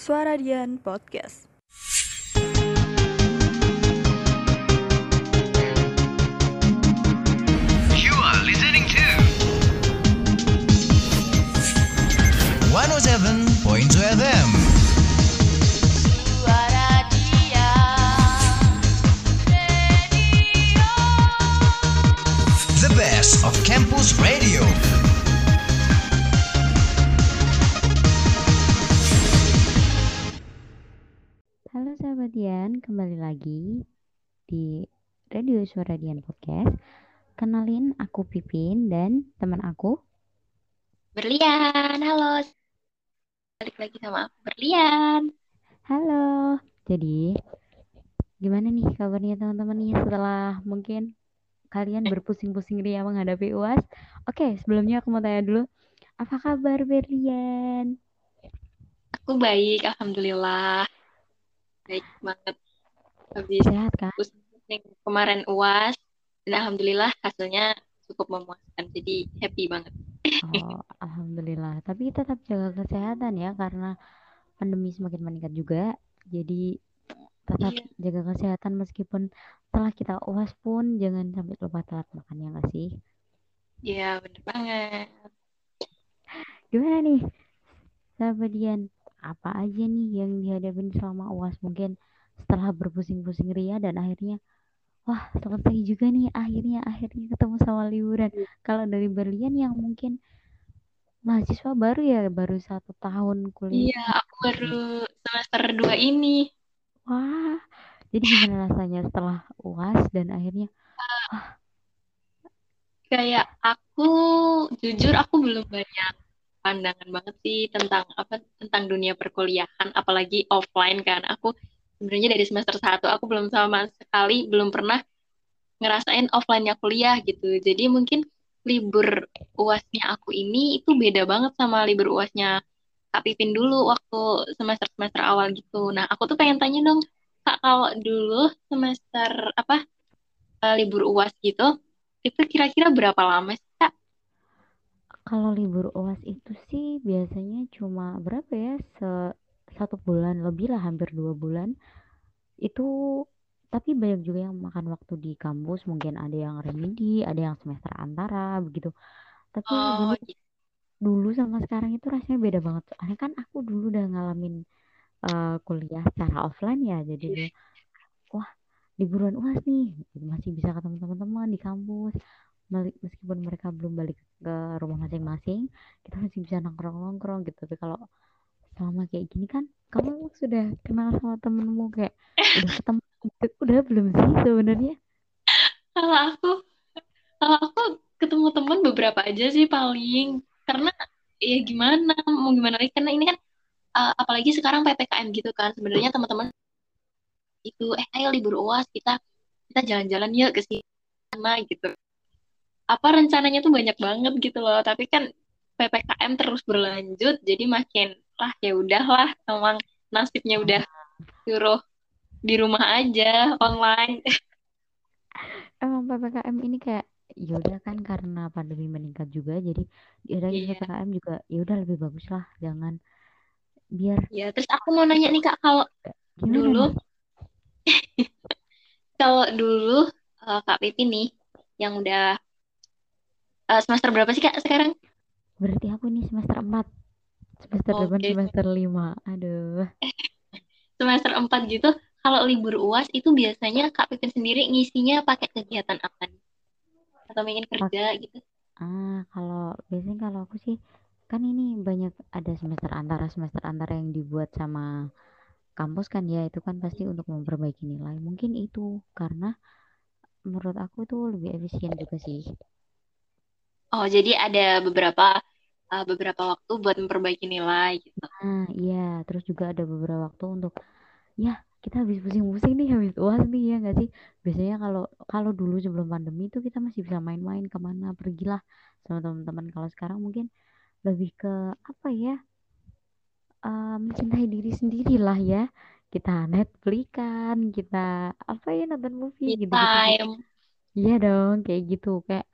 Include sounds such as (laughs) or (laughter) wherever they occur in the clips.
Suara Dian Podcast. You are listening to 107.2 FM. The best of campus radio. Lagi di Radio Suara Dian Podcast. Kenalin aku Pipin dan teman aku. Berlian, halo. Balik lagi sama aku Berlian. Halo. Jadi, gimana nih kabarnya teman-teman nih setelah mungkin kalian berpusing-pusing ria menghadapi UAS? Oke, sebelumnya aku mau tanya dulu, apa kabar Berlian? Aku baik, alhamdulillah. Baik banget. Habis Sehat kan? pusing kemarin UAS dan alhamdulillah hasilnya cukup memuaskan. Jadi happy banget. Oh, alhamdulillah. Tapi tetap jaga kesehatan ya karena pandemi semakin meningkat juga. Jadi tetap Iya. jaga kesehatan meskipun setelah kita UAS pun jangan sampai lupa telat makan ya nggak sih? Iya, bener banget. Gimana nih? Sahabat Dian, apa aja nih yang dihadapin selama UAS mungkin setelah berpusing-pusing ria dan akhirnya wah selesai juga nih akhirnya akhirnya ketemu sama liburan. Kalau dari Berlian yang mungkin mahasiswa baru ya baru satu tahun kuliah. Iya, aku baru semester 2 ini. Wah, jadi gimana rasanya setelah UAS dan akhirnya Kayak aku, jujur aku belum banyak pandangan banget sih tentang apa tentang dunia perkuliahan, apalagi offline kan. Aku sebenarnya dari semester 1 aku belum sama sekali belum pernah ngerasain offline-nya kuliah gitu. Jadi mungkin libur UASnya aku ini itu beda banget sama libur UASnya Kak Pipin dulu waktu semester-semester awal gitu. Nah, aku tuh pengen tanya dong, Kak, kalau dulu semester apa eh, libur UAS gitu, itu kira-kira berapa lama sih, Kak? kalau libur UAS itu sih biasanya cuma berapa ya se satu bulan lebih lah hampir dua bulan. Itu tapi banyak juga yang makan waktu di kampus. Mungkin ada yang remedi ada yang semester antara begitu. Tapi Oh, dulu gitu. dulu sama sekarang itu rasanya beda banget. Soalnya kan aku dulu udah ngalamin eh, kuliah secara offline ya. Jadi dulu wah liburan UAS nih. Masih bisa ketemu teman-teman di kampus. Meskipun mereka belum balik ke rumah masing-masing kita masih bisa nongkrong-nongkrong gitu. Tapi kalau selama kayak gini kan kamu sudah kenal sama temenmu kayak udah ketemu gitu. udah belum sih sebenarnya Kalau aku, kalau aku ketemu teman beberapa aja sih paling. Karena ya gimana, mau gimana lagi? Karena ini kan eh, apalagi sekarang PPKM gitu kan. Sebenarnya teman-teman itu, eh ayo libur UAS kita kita jalan-jalan yuk ke sana gitu. Apa rencananya tuh banyak banget gitu loh. Tapi kan PPKM terus berlanjut, jadi makin lah ya udahlah, emang nasibnya udah suruh di rumah aja online. (laughs) emang ppkm ini kayak yaudah kan karena pandemi meningkat juga jadi diadain Iya. ppkm juga yaudah lebih bagus lah jangan biar Ya, terus aku mau nanya nih Kak, kalau gimana dulu (laughs) kalau dulu eh, Kak Pipi nih yang udah eh, semester berapa sih Kak sekarang? berarti aku nih semester 4 semester depan Oke. semester 5 aduh (laughs) Semester 4 gitu. Kalau libur UAS itu biasanya Kak Pipin sendiri ngisinya pakai kegiatan apa? Atau mungkin kerja gitu? Ah, kalau biasanya kalau aku sih kan ini banyak ada semester antara semester antara yang dibuat sama kampus kan ya itu kan pasti untuk memperbaiki nilai. Mungkin itu karena menurut aku tuh lebih efisien juga sih. Oh, jadi ada beberapa eh, beberapa waktu buat memperbaiki nilai gitu. Nah, iya, terus juga ada beberapa waktu untuk ya kita habis pusing-pusing nih habis UAS nih ya nggak sih? Biasanya kalau kalau dulu sebelum pandemi itu kita masih bisa main-main ke mana pergilah sama teman-teman. Kalau sekarang mungkin lebih ke apa ya? eh, mencintai diri sendiri lah ya. Kita Netflix-an, kita apa ya nonton movie Me gitu-gitu. time. Iya dong, kayak gitu. Kayak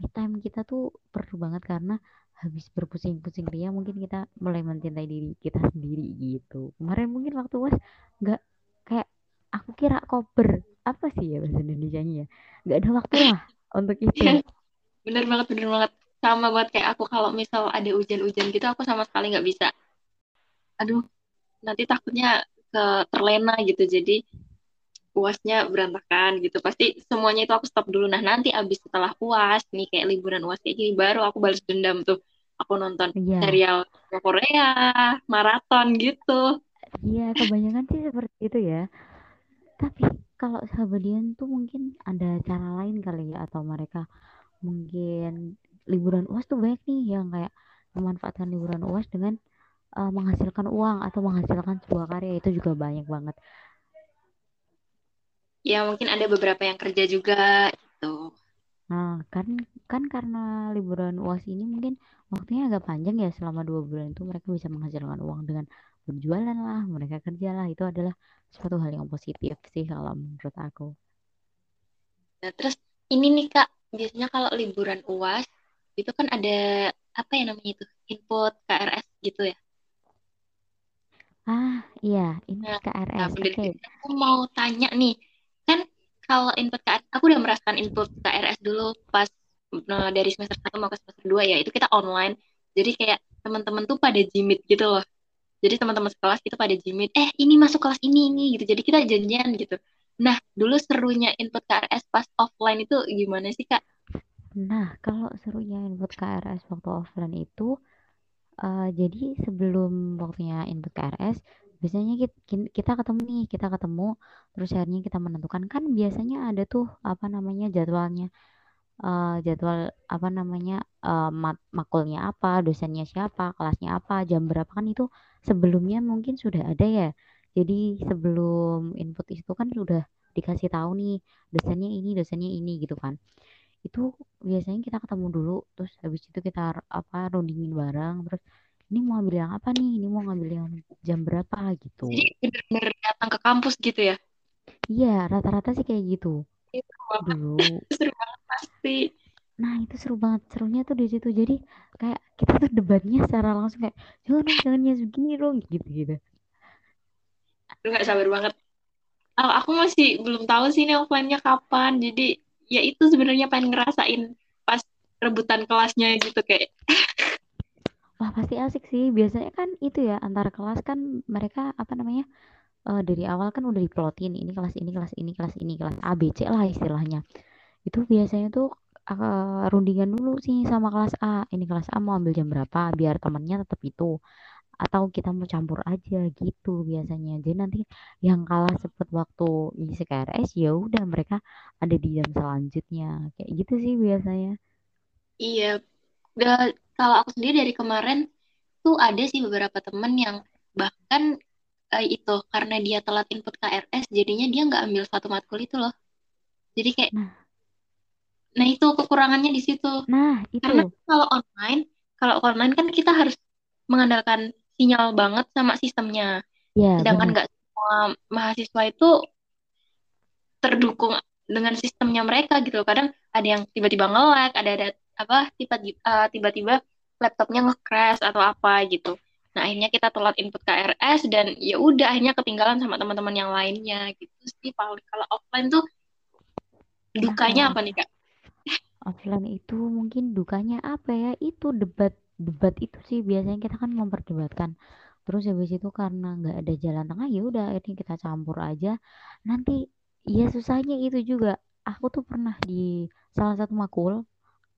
me time kita tuh perlu banget karena habis berpusing-pusing ria mungkin kita mulai mencintai diri kita sendiri gitu kemarin mungkin waktu was nggak kayak aku kira koper apa sih ya bahasa Indonesia nya ya nggak ada waktu lah (coughs) untuk itu Iya, bener banget, bener banget. Sama banget kayak aku kalau misal ada hujan-hujan gitu, aku sama sekali nggak bisa. Aduh, nanti takutnya ke terlena gitu. Jadi uasnya berantakan gitu. Pasti semuanya itu aku stop dulu. Nah, nanti abis setelah uas, nih kayak liburan uas kayak gini, baru aku balas dendam tuh. Aku nonton Iya, serial Korea, maraton gitu. iya kebanyakan sih seperti itu ya. Tapi kalau sahabat Dian tuh mungkin ada cara lain kali ya atau mereka mungkin liburan UAS tuh banyak nih yang kayak memanfaatkan liburan UAS dengan eh, menghasilkan uang atau menghasilkan sebuah karya itu juga banyak banget. Ya, mungkin ada beberapa yang kerja juga gitu. Nah, kan kan karena liburan UAS ini mungkin waktunya agak panjang ya selama dua bulan itu mereka bisa menghasilkan uang dengan berjualan lah, mereka kerja lah itu adalah suatu hal yang positif sih kalau menurut aku. Nah, terus ini nih Kak, biasanya kalau liburan UAS itu kan ada apa ya namanya itu? Input KRS gitu ya. Ah, iya, ini Nah, nah KRS. Oke. gitu. Aku mau tanya nih, kalau input KRS, aku udah merasakan input KRS dulu pas nah, dari semester 1 mau ke semester 2 ya, itu kita online. Jadi kayak teman-teman tuh pada jimit gitu loh. Jadi teman-teman sekelas kita pada jimit, eh ini masuk kelas ini ini gitu. Jadi kita janjian gitu. Nah, dulu serunya input KRS pas offline itu gimana sih Kak? Nah, kalau serunya input KRS waktu offline itu eh, jadi sebelum waktunya input KRS biasanya kita, kita ketemu nih, kita ketemu terus akhirnya kita menentukan kan biasanya ada tuh apa namanya jadwalnya eh, jadwal apa namanya eh, mat- makulnya apa, dosennya siapa, kelasnya apa, jam berapa kan itu sebelumnya mungkin sudah ada ya. Jadi sebelum input itu kan sudah dikasih tahu nih dosennya ini, dosennya ini gitu kan. Itu biasanya kita ketemu dulu, terus habis itu kita apa rundingin bareng, terus ini mau ambil yang apa nih, ini mau ngambil yang jam berapa gitu. Jadi bener-bener datang ke kampus gitu ya. Iya, rata-rata sih kayak gitu (laughs) Itu banget, dulu. seru banget pasti. Nah, itu seru banget. Serunya tuh di situ. Jadi kayak kita tuh debatnya secara langsung kayak jangan dong, jangan ya segini dong gitu-gitu. Lu nggak sabar banget. Oh, aku masih belum tahu sih ini offline-nya kapan. Jadi ya itu sebenarnya pengen ngerasain pas rebutan kelasnya gitu kayak (laughs) Wah, pasti asik sih. Biasanya kan itu ya antar kelas kan mereka apa namanya? eh, dari awal kan udah diplotin ini kelas ini, kelas ini, kelas ini, kelas A, B, C lah istilahnya. Itu biasanya tuh eh, rundingan dulu sih sama kelas A. Ini kelas A mau ambil jam berapa biar temennya tetap itu. Atau kita mau campur aja gitu biasanya. Jadi nanti yang kalah cepet waktu isi KRS ya udah mereka ada di jam selanjutnya. Kayak gitu sih biasanya. iya. Kalau aku sendiri dari kemarin tuh ada sih beberapa temen yang bahkan eh, itu karena dia telat input KRS jadinya dia nggak ambil satu matkul itu loh. Jadi kayak Nah, nah itu kekurangannya di situ. nah Karena itu. kalau online, kalau online kan kita harus mengandalkan sinyal banget sama sistemnya. Ya, Sedangkan nggak semua mahasiswa itu terdukung dengan sistemnya mereka gitu. Kadang ada yang tiba-tiba nge-lag, ada ada apa eh, tiba-tiba laptopnya nge-crash atau apa gitu. Nah, akhirnya kita telat input KRS dan ya udah akhirnya ketinggalan sama teman-teman yang lainnya gitu sih. Paling kalau offline tuh dukanya kalau apa nih, Kak? offline itu mungkin dukanya apa ya? Itu debat debat itu sih biasanya kita kan memperdebatkan. Terus habis itu karena nggak ada jalan tengah ya udah akhirnya kita campur aja. Nanti ya susahnya itu juga. Aku tuh pernah di salah satu makul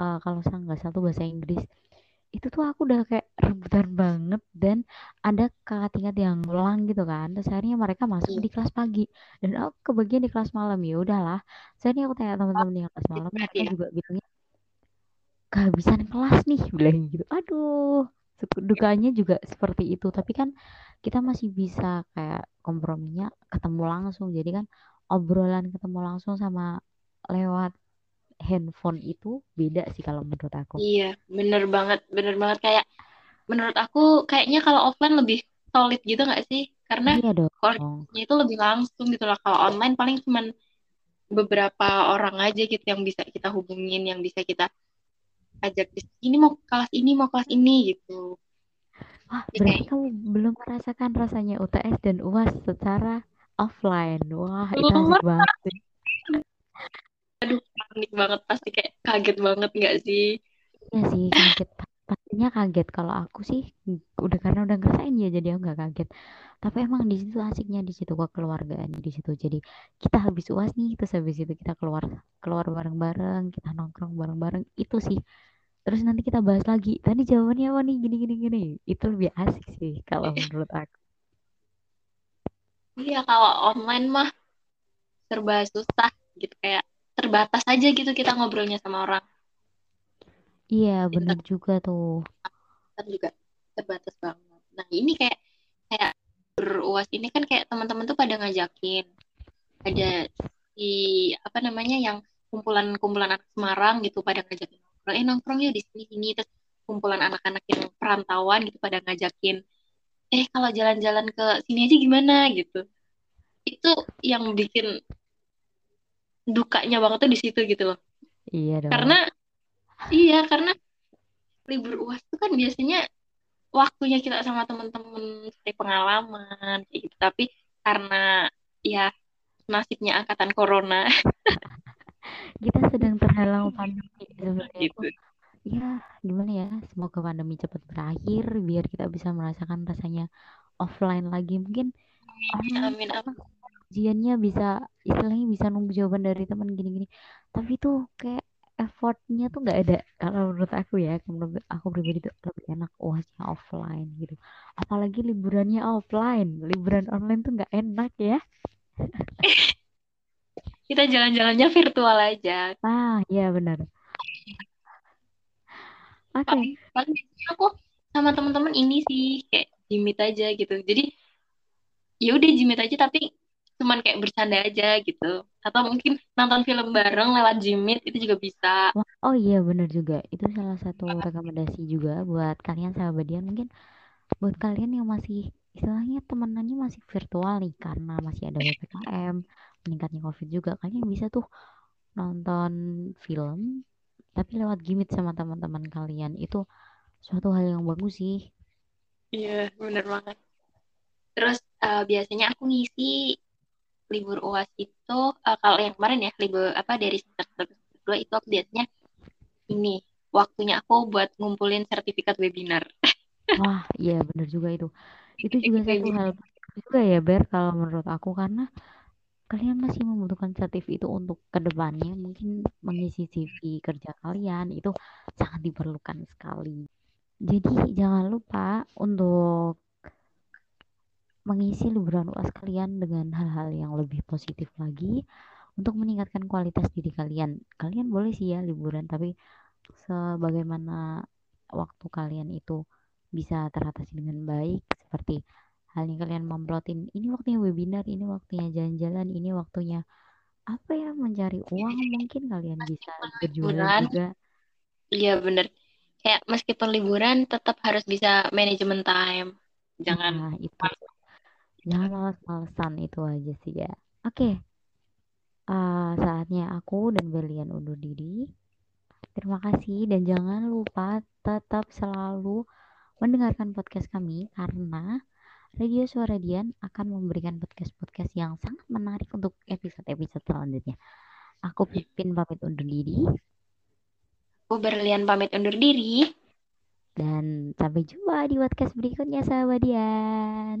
eh, kalau saya nggak salah tuh bahasa Inggris. Itu tuh aku udah kayak rebutan banget dan ada kakak tingkat yang ngulang gitu kan. Terus akhirnya mereka masuk Iya. di kelas pagi. Dan aku kebagian di kelas malam. Ya udahlah. Terus akhirnya aku tanya teman-teman yang kelas malam mereka ya. juga bilangnya kehabisan kelas nih bilang gitu. Aduh suku- dukanya juga seperti itu. Tapi kan kita masih bisa kayak komprominya ketemu langsung. Jadi kan obrolan ketemu langsung sama lewat handphone itu beda sih kalau menurut aku Iya, bener banget, bener banget kayak menurut aku kayaknya kalau offline lebih solid gitu nggak sih? Karena iya koneksinya itu lebih langsung gitu lah. Kalau online paling cuman beberapa orang aja gitu yang bisa kita hubungin, yang bisa kita ajak ini mau kelas ini mau kelas ini gitu Wah, berarti kayak kamu belum merasakan rasanya UTS dan UAS secara offline. Wah, itu asik banget banget pasti kayak kaget banget nggak sih Iya sih, kaget. Pastinya kaget. Kalau aku sih udah karena udah ngerasain ya, jadi aku nggak kaget. Tapi emang di situ asiknya di situ kekeluargaan di situ. Jadi kita habis UAS nih, terus habis itu kita keluar keluar bareng-bareng, kita nongkrong bareng-bareng. Itu sih. Terus nanti kita bahas lagi. Tadi jawabannya apa nih? Gini gini gini. Itu lebih asik sih kalau (laughs) menurut aku. iya kalau online mah serba susah gitu kayak terbatas aja gitu kita ngobrolnya sama orang. Iya, Itu bener juga tuh. kan juga terbatas banget. Nah ini kayak kayak beruas ini kan kayak teman-teman tuh pada ngajakin. Ada di apa namanya yang kumpulan-kumpulan anak Semarang gitu pada ngajakin nongkrong eh nongkrong yuk di sini sini. Terus kumpulan anak-anak yang perantauan gitu pada ngajakin eh kalau jalan-jalan ke sini aja gimana? Gitu. Itu yang bikin dukanya banget tuh di situ gitu loh. Iya dong. karena iya karena libur uas tuh kan biasanya waktunya kita sama temen-temen cari pengalaman kayak gitu. Tapi karena ya nasibnya angkatan corona. (laughs) Kita sedang terhalang pandemi sebenarnya gitu. Itu ya gimana ya semoga pandemi cepat berakhir biar kita bisa merasakan rasanya offline lagi. Mungkin amin apa amin ujiannya bisa istilahnya bisa nunggu jawaban dari teman gini-gini. Tapi tuh kayak effortnya tuh nggak ada kalau menurut aku ya menurut aku pribadi tuh lebih enak uasnya offline gitu. Apalagi liburannya offline liburan online tuh nggak enak ya. (laughs) Kita jalan-jalannya virtual aja. Ah ya benar. Oke. Paling paling biasanya aku sama teman-teman ini sih kayak jimit aja gitu. Jadi ya udah jimit aja tapi cuman kayak bercanda aja gitu atau mungkin nonton film bareng lewat jimit itu juga bisa oh iya benar juga. Itu salah satu rekomendasi juga buat kalian sahabatian. Mungkin buat kalian yang masih istilahnya temenannya masih virtual nih karena masih ada PPKM, meningkatnya COVID juga. Kalian bisa tuh nonton film tapi lewat Gimit sama teman-teman kalian. Itu suatu hal yang bagus sih. iya bener banget terus eh, biasanya aku ngisi libur UAS itu eh, kalau yang kemarin ya libur apa dari semester satu ke semester dua itu aku biasanya ini waktunya aku buat ngumpulin sertifikat webinar (laughs) Wah, iya benar juga itu. Itu juga satu hal juga ya, Ber, kalau menurut aku karena kalian masih membutuhkan sertif itu untuk ke depannya mungkin mengisi CV kerja kalian itu sangat diperlukan sekali. Jadi jangan lupa untuk mengisi liburan UAS kalian dengan hal-hal yang lebih positif lagi untuk meningkatkan kualitas diri kalian. Kalian boleh sih ya liburan, tapi sebagaimana waktu kalian itu bisa teratasi dengan baik seperti halnya kalian memplotin ini waktunya webinar, ini waktunya jalan-jalan, ini waktunya apa ya mencari uang mungkin kalian bisa berjualan juga. iya bener kayak meskipun liburan tetap harus bisa manajemen time jangan Nah, itu jangan malas-malesan itu aja sih ya. Oke, eh, saatnya aku dan Berlian undur diri. Terima kasih dan jangan lupa tetap selalu mendengarkan podcast kami karena Radio Suara Dian akan memberikan podcast-podcast yang sangat menarik untuk episode-episode selanjutnya. Aku Pipin pamit undur diri aku berlian pamit undur diri dan sampai jumpa di podcast berikutnya sahabat Dian.